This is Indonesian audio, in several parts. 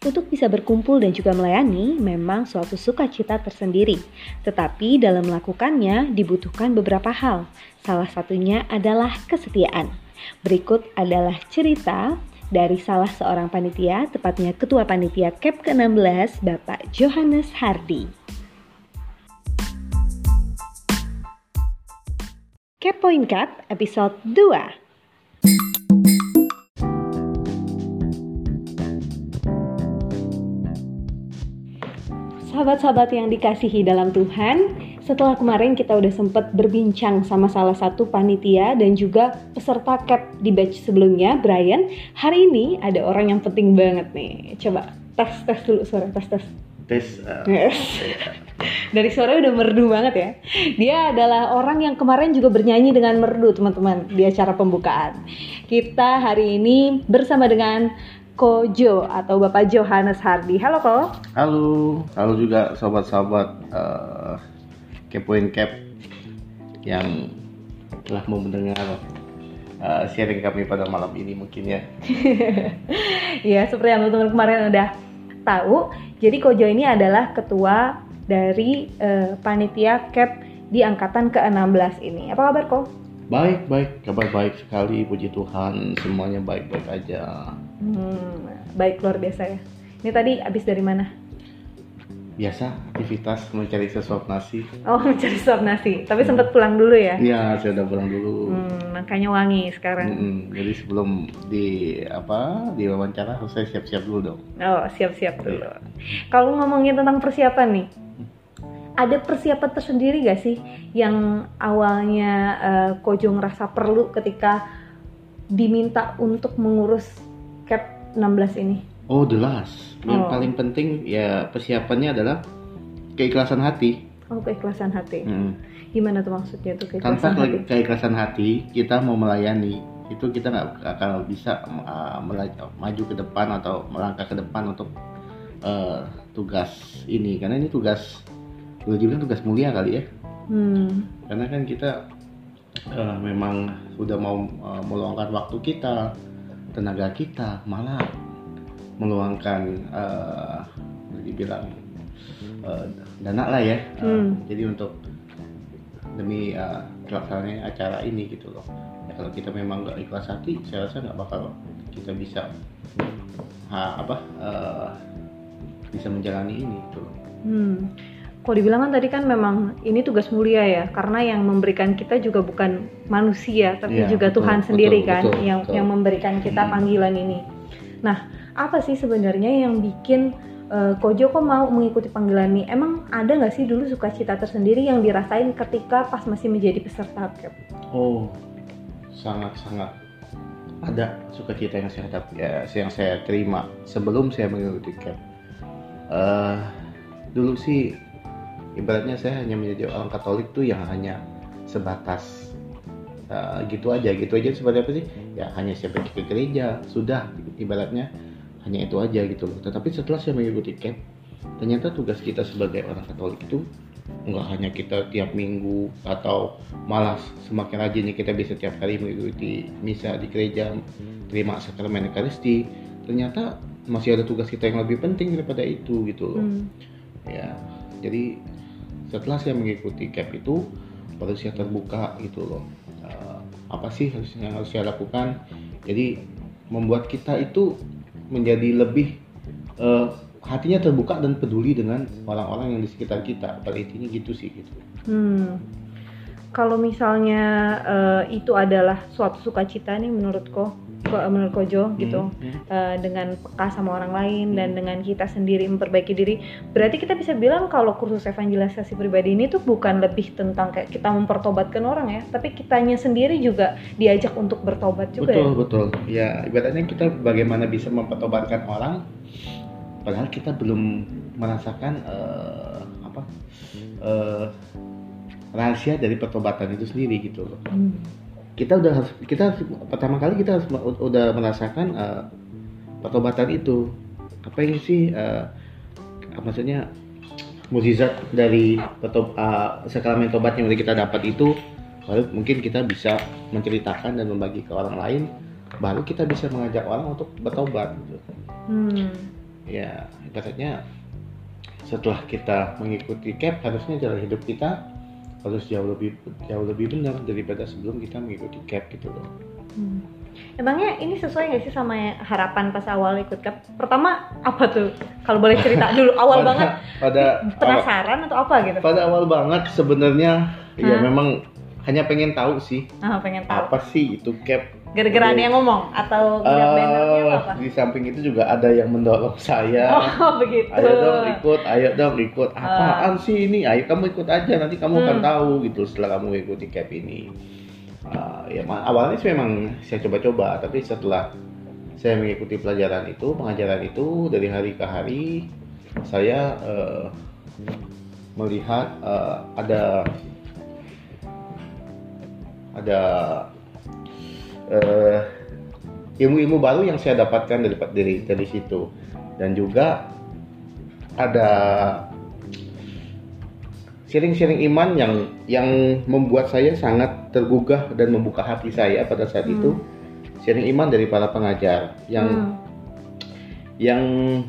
Untuk bisa berkumpul dan juga melayani memang suatu sukacita tersendiri. Tetapi dalam melakukannya dibutuhkan beberapa hal. Salah satunya adalah kesetiaan. Berikut adalah cerita dari salah seorang panitia, tepatnya Ketua Panitia CAP ke-16, Bapak Johannes Hardy. Cap Point Cut episode 2 Sahabat-sahabat yang dikasihi dalam Tuhan, setelah kemarin kita udah sempat berbincang sama salah satu panitia dan juga peserta CAP di batch sebelumnya, Brian, hari ini ada orang yang penting banget nih. Coba tes tes dulu suara tes tes. Tes. Uh, Yes. Dari suara udah merdu banget ya. Dia adalah orang yang kemarin juga bernyanyi dengan merdu teman-teman di acara pembukaan. Kita hari ini bersama dengan Kojo atau Bapak Johannes Hardy. Halo Ko. Halo, halo juga sobat-sobat uh, Kepoin Cap yang telah mau mendengar uh, sharing kami pada malam ini mungkin ya. ya seperti yang teman-teman kemarin udah tahu, jadi Kojo ini adalah ketua dari eh, panitia CAP di angkatan ke-16 ini. Apa kabar Ko? Baik, baik, kabar baik sekali, puji Tuhan, semuanya baik-baik aja. Hmm, baik luar biasa ya. Ini tadi habis dari mana? Biasa aktivitas mencari sesuap nasi. Oh mencari suap nasi, tapi sempat pulang dulu ya? Iya, saya udah pulang dulu. Hmm, makanya wangi sekarang. Mm-mm, Jadi sebelum di apa di wawancara harus saya siap-siap dulu dong. Oh siap-siap dulu. Kalau ngomongin tentang persiapan nih, ada persiapan tersendiri gak sih yang awalnya eh, Kojo ngerasa perlu ketika diminta untuk mengurus CAP 16 ini? Oh jelas. Yang Oh. paling penting ya persiapannya adalah keikhlasan hati. Oh keikhlasan hati. Mm. Gimana tuh maksudnya tuh Tanpa keikhlasan hati? ke- keikhlasan hati kita mau melayani itu kita nggak akan bisa uh, maju ke depan atau melangkah ke depan untuk uh, tugas ini karena ini tugas boleh dibilang tugas mulia kali ya Hmm. karena kan kita uh, memang sudah mau uh, meluangkan waktu kita tenaga kita malah meluangkan uh, dibilang uh, dana lah ya Uh, Hmm. jadi untuk demi uh, acara ini gitu loh ya, kalau kita memang nggak ikhlas hati saya rasa nggak bakal kita bisa ha, apa uh, bisa menjalani ini gitu loh Hmm. Kalau dibilang kan tadi kan memang ini tugas mulia ya, karena yang memberikan kita juga bukan manusia, tapi Iya, juga betul, Tuhan betul, sendiri kan betul, yang betul. yang memberikan kita Hmm. panggilan ini. Nah, apa sih sebenarnya yang bikin eh, Kojo kok mau mengikuti panggilan ini? Emang ada nggak sih dulu sukacita tersendiri yang dirasain ketika pas masih menjadi peserta CAP? Oh, sangat-sangat ada sukacita yang saya dapat ya, yang saya terima sebelum saya mengikuti camp. Eh, dulu sih ibaratnya saya hanya menjadi orang Katolik tuh yang hanya sebatas eh, gitu aja, gitu aja seperti apa sih? Ya hanya saya pergi ke gereja, sudah ibaratnya hanya itu aja gitu loh. Tetapi setelah saya mengikuti camp, ternyata tugas kita sebagai orang Katolik itu nggak hanya kita tiap minggu atau malah semakin rajinnya kita bisa tiap hari mengikuti misa di gereja terima sakramen Ekaristi ternyata masih ada tugas kita yang lebih penting daripada itu gitu loh Hmm. ya jadi setelah saya mengikuti CAP itu baru saya terbuka gitu loh. Eh, apa sih yang harus saya lakukan? Jadi membuat kita itu menjadi lebih eh, hatinya terbuka dan peduli dengan orang-orang yang di sekitar kita. Pada intinya gitu sih gitu. Hmm. Kalau misalnya eh, itu adalah suatu sukacita nih menurutku, ko- menurut Kojo gitu, Hmm, eh, dengan peka sama orang lain dan dengan kita sendiri memperbaiki diri, berarti kita bisa bilang kalau kursus evangelisasi pribadi ini tuh bukan lebih tentang kayak kita mempertobatkan orang ya, tapi kitanya sendiri juga diajak untuk bertobat juga betul ya. betul. Ya ibaratnya kita bagaimana bisa mempertobatkan orang padahal kita belum merasakan eh, apa eh, rahasia dari pertobatan itu sendiri gitu loh Hmm. kita udah harus kita harus- pertama kali kita harus udah merasakan eh, pertobatan itu apa yang sih eh, maksudnya mukjizat dari petob, eh, sakramen tobat yang kita dapat itu baru mungkin kita bisa menceritakan dan membagi ke orang lain baru kita bisa mengajak orang untuk bertobat gitu. Hmm. ya ibaratnya setelah kita mengikuti CAP harusnya jalan hidup kita harus jauh lebih jauh lebih benar daripada sebelum kita mengikuti CAP gitu loh. Hmm. Emangnya ini sesuai nggak sih sama harapan pas awal ikut CAP? Pertama apa tuh? Kalau boleh cerita dulu awal pada, banget pada penasaran atau apa gitu? pada awal banget sebenarnya ya memang hanya pengen tahu sih Ah, pengen tahu. apa sih itu CAP. Gara-gara ada yang ngomong atau ngeliat bannernya atau apa? di samping itu juga ada yang mendorong saya. Oh begitu. ayo dong ikut, ayo dong ikut. Apaan sih ini? Ayo kamu ikut aja, nanti kamu akan Hmm. tahu gitu setelah kamu ikuti cap ini. Ah, ya awalnya sih memang saya coba-coba, tapi setelah saya mengikuti pelajaran itu, pengajaran itu dari hari ke hari, saya eh, melihat eh, ada ada eh, ilmu-ilmu baru yang saya dapatkan dari dari dari situ dan juga ada sharing-sharing iman yang yang membuat saya sangat tergugah dan membuka hati saya pada saat Hmm. itu sharing iman dari para pengajar yang Hmm. yang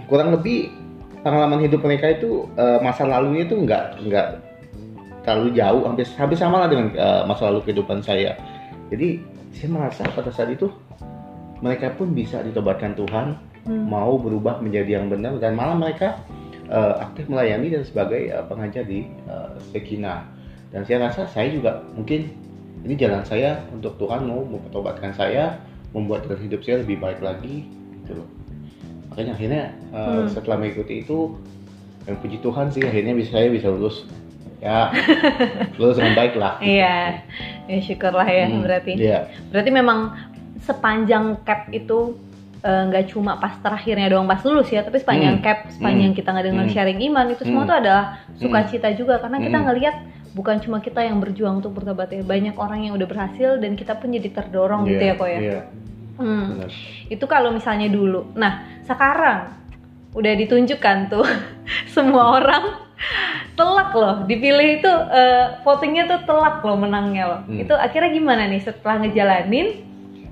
kurang lebih pengalaman hidup mereka itu eh, masa lalunya itu nggak nggak terlalu jauh hampir hampir sama lah dengan eh, masa lalu kehidupan saya jadi saya merasa pada saat itu mereka pun bisa ditobatkan Tuhan Hmm. mau berubah menjadi yang benar dan malah mereka eh, aktif melayani dan sebagai eh, pengajar di eh, Sekina dan saya rasa saya juga mungkin ini jalan saya untuk Tuhan mau mempertobatkan saya membuat jalan hidup saya lebih baik lagi gitu loh makanya akhirnya eh, Hmm. setelah mengikuti itu dan puji Tuhan sih akhirnya bisa saya bisa lulus ya lulus dengan baik lah Iya, ya syukurlah ya Hmm, berarti. iya Berarti memang sepanjang cap itu eh, nggak cuma pas terakhirnya doang pas lulus ya, tapi sepanjang Hmm. cap, sepanjang Hmm. kita nggak dengar Hmm. sharing iman itu semua Hmm. tuh adalah sukacita juga karena kita Hmm. ngelihat bukan cuma kita yang berjuang untuk bertobat ya, banyak orang yang udah berhasil dan kita pun jadi terdorong gitu ya kok ya. iya Hmm. benar Itu kalau misalnya dulu. Nah, sekarang udah ditunjukkan tuh semua orang telak loh dipilih itu eh, votingnya tuh telak loh menangnya loh. Hmm. itu akhirnya gimana nih? Setelah ngejalanin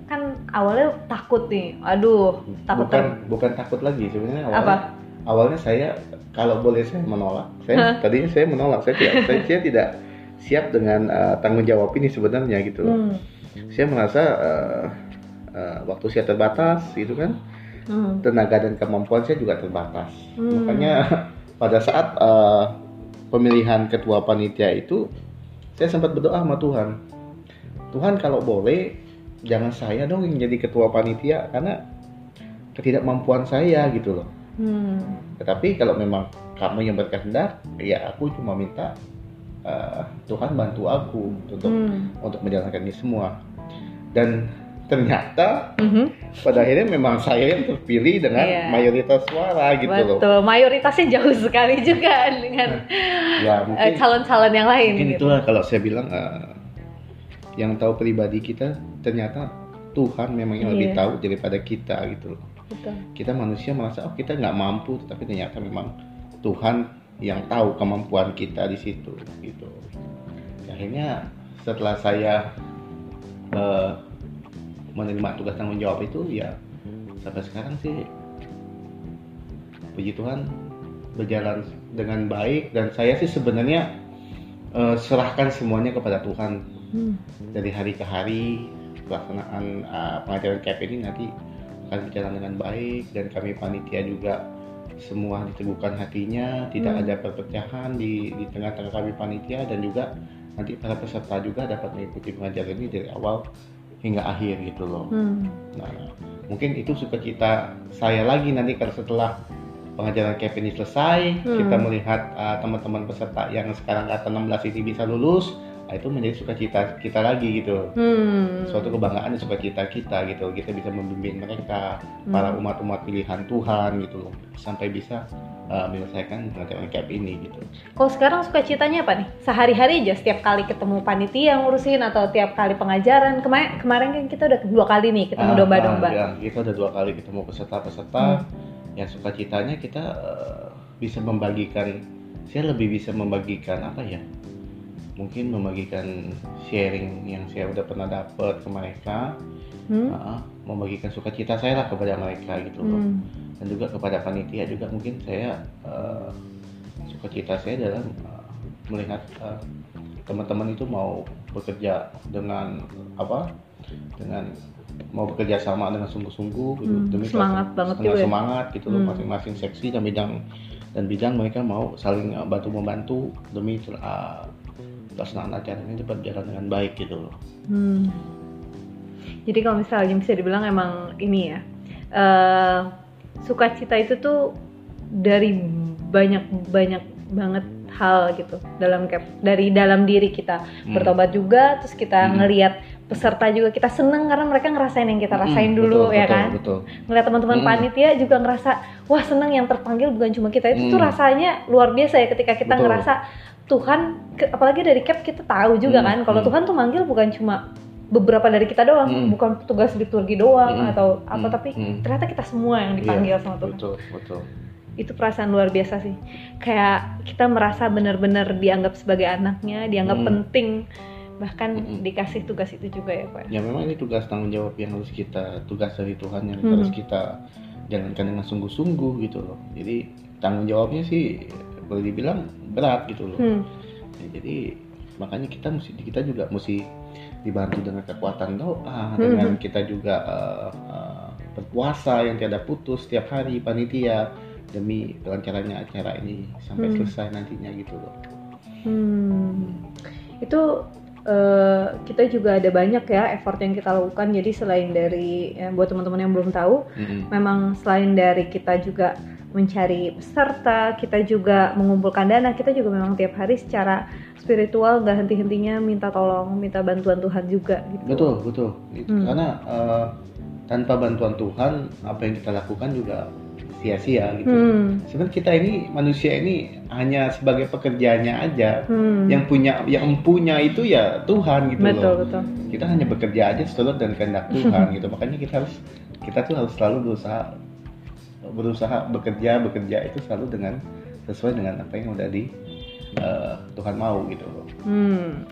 kan awalnya takut nih. Aduh takut bukan ter- bukan takut lagi sebenarnya awalnya. Apa? Awalnya saya kalau boleh saya menolak. Saya tadinya saya menolak. Saya tidak saya, saya tidak siap dengan uh, tanggung jawab ini sebenarnya gitu loh. Hmm. saya merasa uh, uh, waktu saya terbatas gitu kan Hmm. tenaga dan kemampuan saya juga terbatas. Hmm. makanya pada saat uh, pemilihan ketua panitia itu saya sempat berdoa sama Tuhan Tuhan kalau boleh jangan saya dong yang jadi ketua panitia karena ketidakmampuan saya gitu loh Hmm. tetapi kalau memang kamu yang berkehendak, ya aku cuma minta uh, Tuhan bantu aku untuk Hmm. untuk menjalankan ini semua. Dan ternyata Mhm. pada akhirnya memang saya yang terpilih dengan Iya. mayoritas suara gitu loh. betul mayoritasnya jauh sekali juga dengan Ya eh, mungkin calon-calon yang lain mungkin gitu. itulah kalau saya bilang uh, yang tahu pribadi kita ternyata Tuhan memang yang lebih Iya. tahu daripada kita gitu loh. Betul. kita manusia merasa oh kita nggak mampu tapi ternyata memang Tuhan yang tahu kemampuan kita di situ gitu akhirnya setelah saya eh, menerima tugas tanggung jawab itu ya sampai sekarang sih puji Tuhan berjalan dengan baik. Dan saya sih sebenarnya eh, serahkan semuanya kepada Tuhan. Hmm. dari hari ke hari pelaksanaan uh, pengajaran CAP ini nanti akan berjalan dengan baik. Dan kami panitia juga semua diteguhkan hatinya tidak Hmm. ada perpecahan di di tengah-tengah kami panitia. Dan juga nanti para peserta juga dapat mengikuti pengajaran ini dari awal hingga akhir gitu loh Hmm. nah mungkin itu sukacita saya lagi nanti kalau setelah pengajaran CAP ini selesai Hmm. kita melihat uh, teman-teman peserta yang sekarang kata 16 ini bisa lulus nah, itu menjadi sukacita kita lagi gitu Hmm. suatu kebanggaan dan sukacita kita gitu kita bisa membimbing mereka Hmm. para umat-umat pilihan Tuhan gitu sampai bisa uh, menyelesaikan CAP ini gitu Kalau sekarang suka citanya apa nih? Sehari-hari aja setiap kali ketemu panitia ngurusin atau tiap kali pengajaran. Kemarin kemarin kan kita udah dua kali nih ketemu Ah, domba-domba. ah, ya, kita udah dua kali ketemu peserta-peserta Hmm. yang sukacitanya kita uh, bisa membagikan saya lebih bisa membagikan apa ya mungkin membagikan sharing yang saya udah pernah dapat ke mereka Hmm? Ah, membagikan sukacita saya lah kepada mereka gitu loh Hmm. dan juga kepada panitia juga mungkin saya uh, sukacita saya dalam uh, melihat uh, teman-teman itu mau bekerja dengan apa dengan mau bekerja sama dengan sungguh-sungguh gitu Hmm, demi semangat banget setengah gitu ya. semangat gitu loh Hmm. masing-masing seksi dan bidang dan bidang mereka mau saling uh, bantu membantu demi uh, pelaksanaan acara ini dapat berjalan dengan baik gitu loh Hmm. Jadi kalau misalnya bisa dibilang emang ini ya, eh sukacita itu tuh dari banyak banyak banget hal gitu dalam cap dari dalam diri kita Hmm. bertobat juga, terus kita Hmm. ngelihat peserta juga kita seneng karena mereka ngerasain yang kita rasain Hmm, dulu betul, ya betul, kan. betul Ngeliat teman-teman Hmm. panitia juga ngerasa wah seneng yang terpanggil bukan cuma kita itu tuh Hmm. rasanya luar biasa ya ketika kita Betul. ngerasa Tuhan apalagi dari cap kita tahu juga Hmm, kan kalau hmm. Tuhan tuh manggil bukan cuma beberapa dari kita doang Hmm. bukan tugas liturgi doang Hmm, atau apa hmm, tapi hmm. ternyata kita semua yang dipanggil Iya, sama Tuhan betul betul itu perasaan luar biasa sih kayak kita merasa benar-benar dianggap sebagai anaknya dianggap Hmm. penting bahkan Hmm. dikasih tugas itu juga ya pak ya memang ini tugas tanggung jawab yang harus kita tugas dari Tuhan yang Hmm. harus kita jalankan dengan sungguh-sungguh gitu loh jadi tanggung jawabnya sih boleh dibilang berat gitu loh Hmm. Ya, jadi makanya kita mesti kita juga mesti dibantu dengan kekuatan doa Hmm. dengan kita juga eh, eh, berpuasa yang tiada putus setiap hari panitia demi kelancarannya acara ini sampai Hmm. selesai nantinya gitu loh Hmm, itu eh, kita juga ada banyak ya effort yang kita lakukan. Jadi selain dari ya, buat teman-teman yang belum tahu, Mm-mm. memang selain dari kita juga mencari peserta, kita juga mengumpulkan dana, kita juga memang tiap hari secara spiritual gak henti-hentinya minta tolong, minta bantuan Tuhan juga gitu. betul betul Itu. Hmm. karena eh, tanpa bantuan Tuhan apa yang kita lakukan juga sia-sia gitu Hmm, sebenarnya kita ini manusia ini hanya sebagai pekerjaannya aja hmm. yang punya yang punya itu ya Tuhan gitu betul loh betul. kita hanya bekerja aja seturut dan kehendak Tuhan gitu makanya kita harus kita tuh harus selalu berusaha berusaha bekerja bekerja itu selalu dengan sesuai dengan apa yang udah di eh, Tuhan mau gitu loh Hmm.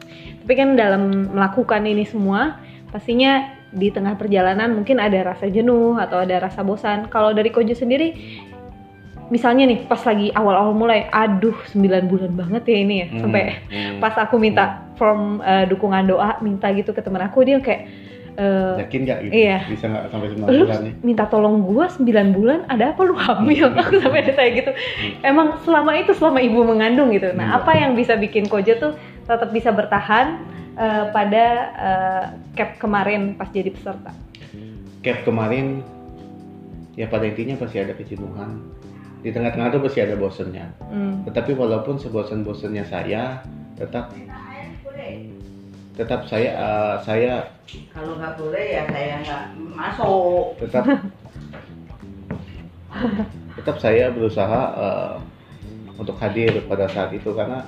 Tapi kan dalam melakukan ini semua, pastinya di tengah perjalanan mungkin ada rasa jenuh atau ada rasa bosan. Kalau dari Kojo sendiri, misalnya nih pas lagi awal-awal mulai, aduh 9 bulan banget ya ini ya, Hmm, sampai hmm. pas aku minta form eh, dukungan doa, minta gitu ke temen aku dia kayak, eh, yakin nggak gitu Iya. bisa nggak sampai 9 lu bulan nih minta tolong gua 9 bulan ada apa lu hamil aku sampai ditanya gitu emang selama itu selama ibu mengandung gitu nah Iya. apa yang bisa bikin Koja tuh tetap bisa bertahan eh, pada eh, cap kemarin pas jadi peserta cap kemarin ya pada intinya pasti ada kejenuhan di tengah-tengah tuh pasti ada bosennya Hmm. tetapi walaupun sebosan-bosannya saya tetap tetap saya eh, saya Kalau nggak boleh ya saya nggak masuk. tetap tetap saya berusaha eh, untuk hadir pada saat itu karena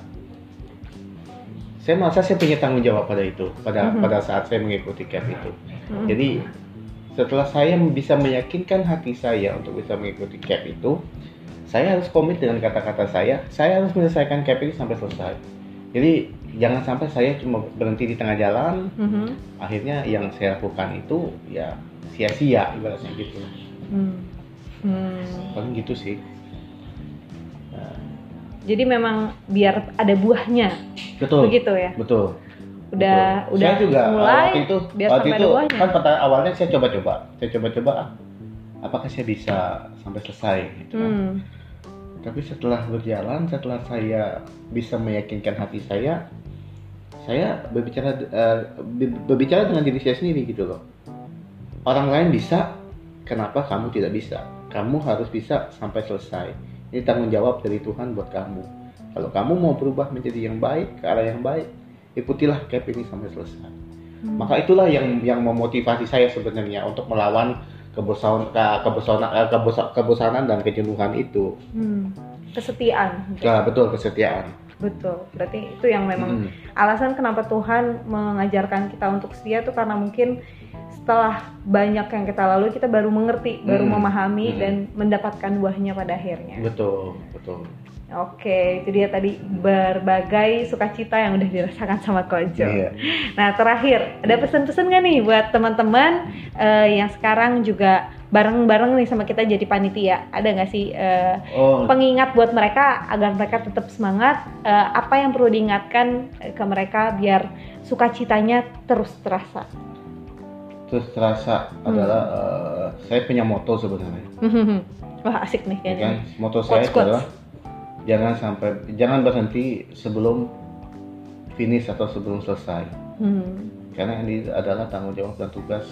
saya merasa saya punya tanggung jawab pada itu pada Mhm. pada saat saya mengikuti cap itu Hmm. jadi setelah saya bisa meyakinkan hati saya untuk bisa mengikuti cap itu saya harus komit dengan kata-kata saya saya harus menyelesaikan cap ini sampai selesai jadi jangan sampai saya cuma berhenti di tengah jalan Mhm. akhirnya yang saya lakukan itu ya sia-sia ibaratnya gitu Hmm. Hmm. paling gitu sih jadi memang biar ada buahnya. Betul. Begitu ya. Betul. Udah betul. udah saya juga uh, mulai waktu itu biar waktu sampai itu ada buahnya. kan pada awalnya saya coba-coba. Saya coba-coba ah, apakah saya bisa sampai selesai? Gitu kan. Hmm. tapi setelah berjalan setelah saya bisa meyakinkan hati saya saya berbicara ber- berbicara dengan diri saya sendiri gitu loh. Orang lain bisa kenapa kamu tidak bisa? Kamu harus bisa sampai selesai ini tanggung jawab dari Tuhan buat kamu kalau kamu mau berubah menjadi yang baik ke arah yang baik ikutilah cap ini sampai selesai Hmm. maka itulah yang yang memotivasi saya sebenarnya untuk melawan kebosanan kebosanan eh, kebosa- kebosanan dan kejenuhan itu Hmm. kesetiaan Nah, betul kesetiaan. betul berarti itu yang memang Mm. alasan kenapa Tuhan mengajarkan kita untuk setia tuh karena mungkin setelah banyak yang kita lalui kita baru mengerti, baru Hmm. memahami Hmm. dan mendapatkan buahnya pada akhirnya. Betul, betul. Oke, itu dia tadi berbagai sukacita yang udah dirasakan sama Kojo. Iya. Nah terakhir ada pesan-pesan nggak nih buat teman-teman eh, yang sekarang juga bareng-bareng nih sama kita jadi panitia ada nggak sih eh, Oh, pengingat buat mereka agar mereka tetap semangat eh, apa yang perlu diingatkan ke mereka biar sukacitanya terus terasa terus terasa Hmm. adalah eh, saya punya moto sebenarnya. wah asik nih ya kayaknya kan moto saya Quotes, quotes. adalah jangan sampai jangan berhenti sebelum finish atau sebelum selesai Hmm. karena ini adalah tanggung jawab dan tugas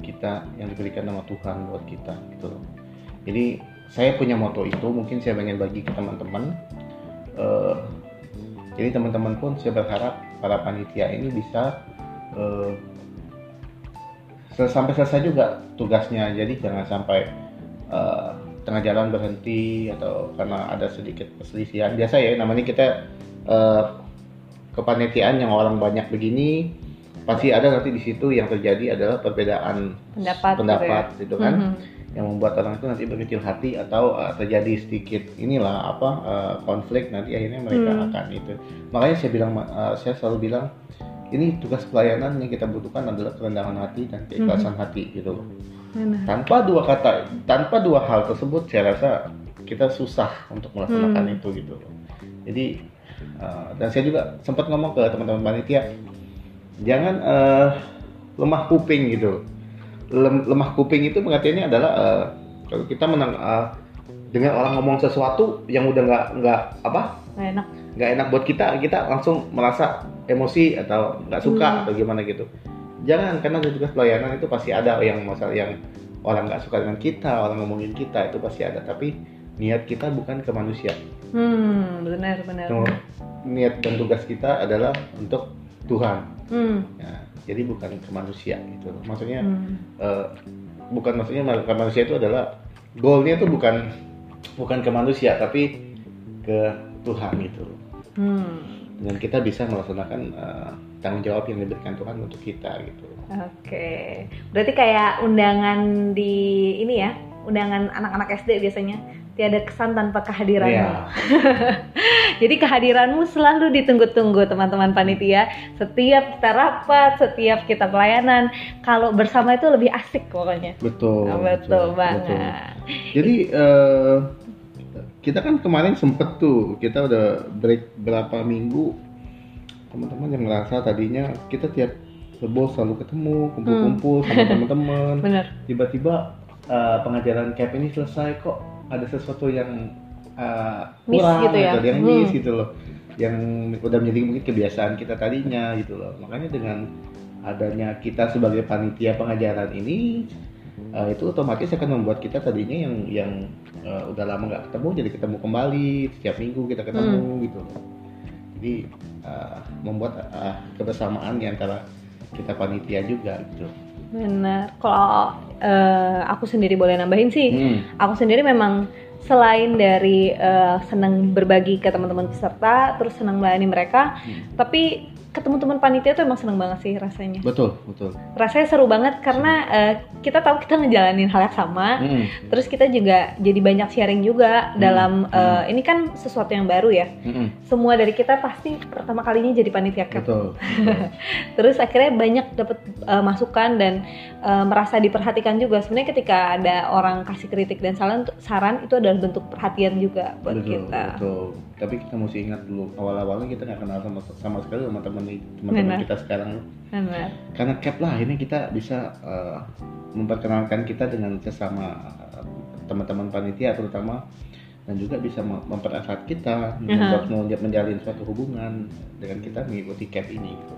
kita yang diberikan sama Tuhan buat kita gitu loh jadi saya punya moto itu mungkin saya pengen bagi ke teman-teman Eh, jadi teman-teman pun saya berharap para panitia ini bisa sel- sampai selesai juga tugasnya jadi jangan sampai eh, tengah jalan berhenti atau karena ada sedikit perselisihan biasa ya namanya kita eh, kepanitiaan yang orang banyak begini pasti ada nanti di situ yang terjadi adalah perbedaan pendapat pendapat gitu gitu ya. kan Mhm. yang membuat orang itu nanti berkecil hati atau uh, terjadi sedikit inilah apa uh, konflik nanti akhirnya mereka Hmm. akan itu makanya saya bilang uh, saya selalu bilang ini tugas pelayanan yang kita butuhkan adalah kerendahan hati dan keikhlasan hati gitu. Loh Benar. tanpa dua kata tanpa dua hal tersebut saya rasa kita susah untuk melaksanakan Hmm. itu gitu. Loh jadi uh, dan saya juga sempat ngomong ke teman-teman panitia jangan uh, lemah kuping gitu. Lem- lemah kuping itu pengertiannya adalah uh, kalau kita menang uh, dengan orang ngomong sesuatu yang udah nggak nggak apa Nggak enak nggak enak buat kita kita langsung merasa emosi atau nggak suka Hmm. atau gimana gitu. Jangan karena di tugas pelayanan itu pasti ada yang masalah yang orang nggak suka dengan kita orang ngomongin kita itu pasti ada. Tapi niat kita bukan ke manusia. Hmm benar benar. So, niat dan tugas kita adalah untuk Tuhan. Hmm. Ya, jadi bukan ke manusia gitu. Maksudnya Hmm. eh, bukan maksudnya ke manusia itu adalah goalnya itu bukan bukan ke manusia tapi ke Tuhan gitu Hmm. dan kita bisa melaksanakan eh, tanggung jawab yang diberikan Tuhan untuk kita gitu. Oke, berarti kayak undangan di ini ya, undangan anak-anak SD biasanya tiada kesan tanpa kehadiranmu. Iya. Jadi kehadiranmu selalu ditunggu-tunggu teman-teman panitia. Setiap kita rapat, setiap kita pelayanan, kalau bersama itu lebih asik pokoknya. Betul. Oh, betul, banget. Jadi eh, kita kan kemarin sempet tuh kita udah break berapa minggu teman-teman yang merasa tadinya kita tiap lebo selalu ketemu kumpul-kumpul Hmm. sama teman-teman tiba-tiba eh, pengajaran cap ini selesai kok ada sesuatu yang Miss kurang gitu ya? atau yang Hmm. miss gitu loh yang udah menjadi mungkin kebiasaan kita tadinya gitu loh makanya dengan adanya kita sebagai panitia pengajaran ini eh, itu otomatis akan membuat kita tadinya yang yang eh, udah lama nggak ketemu jadi ketemu kembali setiap minggu kita ketemu Hmm. gitu jadi eh, membuat eh, kebersamaan di antara kita panitia juga gitu Bener. Kalau eh, aku sendiri boleh nambahin sih, Hmm. aku sendiri memang selain dari eh, senang berbagi ke teman-teman peserta, terus senang melayani mereka, Hmm. tapi ketemu teman panitia tuh emang seneng banget sih rasanya. betul betul Rasanya seru banget karena eh, kita tahu kita ngejalanin hal yang sama, Hmm. terus kita juga jadi banyak sharing juga Hmm. dalam eh, Hmm. ini kan sesuatu yang baru ya. Mm-mm. Semua dari kita pasti pertama kalinya jadi panitia camp. betul Terus akhirnya banyak dapat uh, masukan dan uh, merasa diperhatikan juga. Sebenarnya ketika ada orang kasih kritik dan saran, saran itu adalah bentuk perhatian juga buat betul, kita. betul. Tapi kita mesti ingat dulu awal-awalnya kita nggak kenal sama sama sekali sama teman teman-teman Benar. kita sekarang. Benar. Karena cap lah ini kita bisa uh, memperkenalkan kita dengan sesama uh, teman-teman panitia terutama dan juga bisa mem- mempererat kita membuat mau menjalin suatu hubungan dengan kita mengikuti cap ini. Gitu.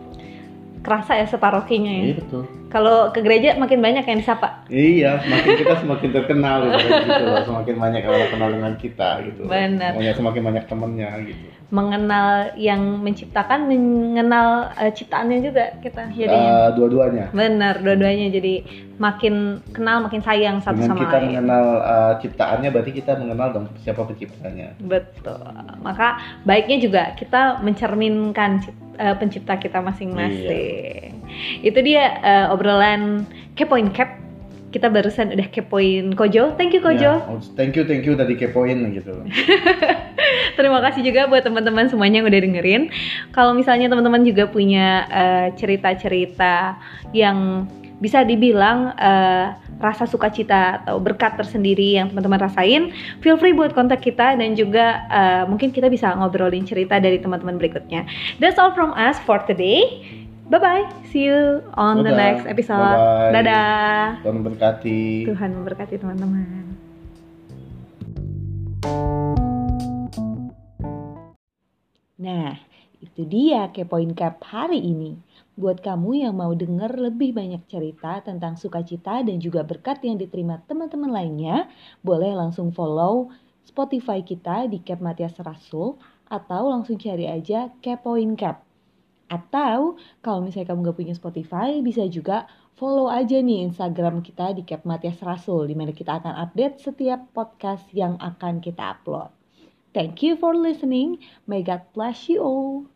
Kerasa ya separokinya ya. Iya betul. Kalau ke gereja makin banyak yang disapa. Iya, semakin kita semakin terkenal gitu, gitu loh. Semakin banyak orang kenal dengan kita gitu. Benar. Pokoknya semakin banyak temennya gitu. Mengenal yang menciptakan, mengenal uh, ciptaannya juga kita jadinya. Eh, dua-duanya. Benar, dua-duanya jadi makin kenal, makin sayang satu Dengan sama kita lain. mengenal eh, ciptaannya, berarti kita mengenal dong siapa penciptanya. Betul. Maka baiknya juga kita mencerminkan eh, pencipta kita masing-masing. Itu dia eh, obrolan kepoin cap. Kita barusan udah kepoin Kojo. Thank you Kojo. Ya, oh, thank you, thank you udah dikepoin gitu. Terima kasih juga buat teman-teman semuanya yang udah dengerin. Kalau misalnya teman-teman juga punya eh, cerita-cerita yang bisa dibilang uh, rasa sukacita atau berkat tersendiri yang teman-teman rasain, feel free buat kontak kita dan juga uh, mungkin kita bisa ngobrolin cerita dari teman-teman berikutnya. That's all from us for today. Bye bye. See you on Dadah. the next episode. Bye -bye. Dadah. Tuhan memberkati. Tuhan memberkati teman-teman. Nah, itu dia kepoin cap hari ini. Buat kamu yang mau denger lebih banyak cerita tentang sukacita dan juga berkat yang diterima teman-teman lainnya, boleh langsung follow Spotify kita di Cap Matias Rasul atau langsung cari aja Kepoin Cap. Atau kalau misalnya kamu gak punya Spotify, bisa juga follow aja nih Instagram kita di Cap Matias Rasul, di mana kita akan update setiap podcast yang akan kita upload. Thank you for listening. May God bless you all.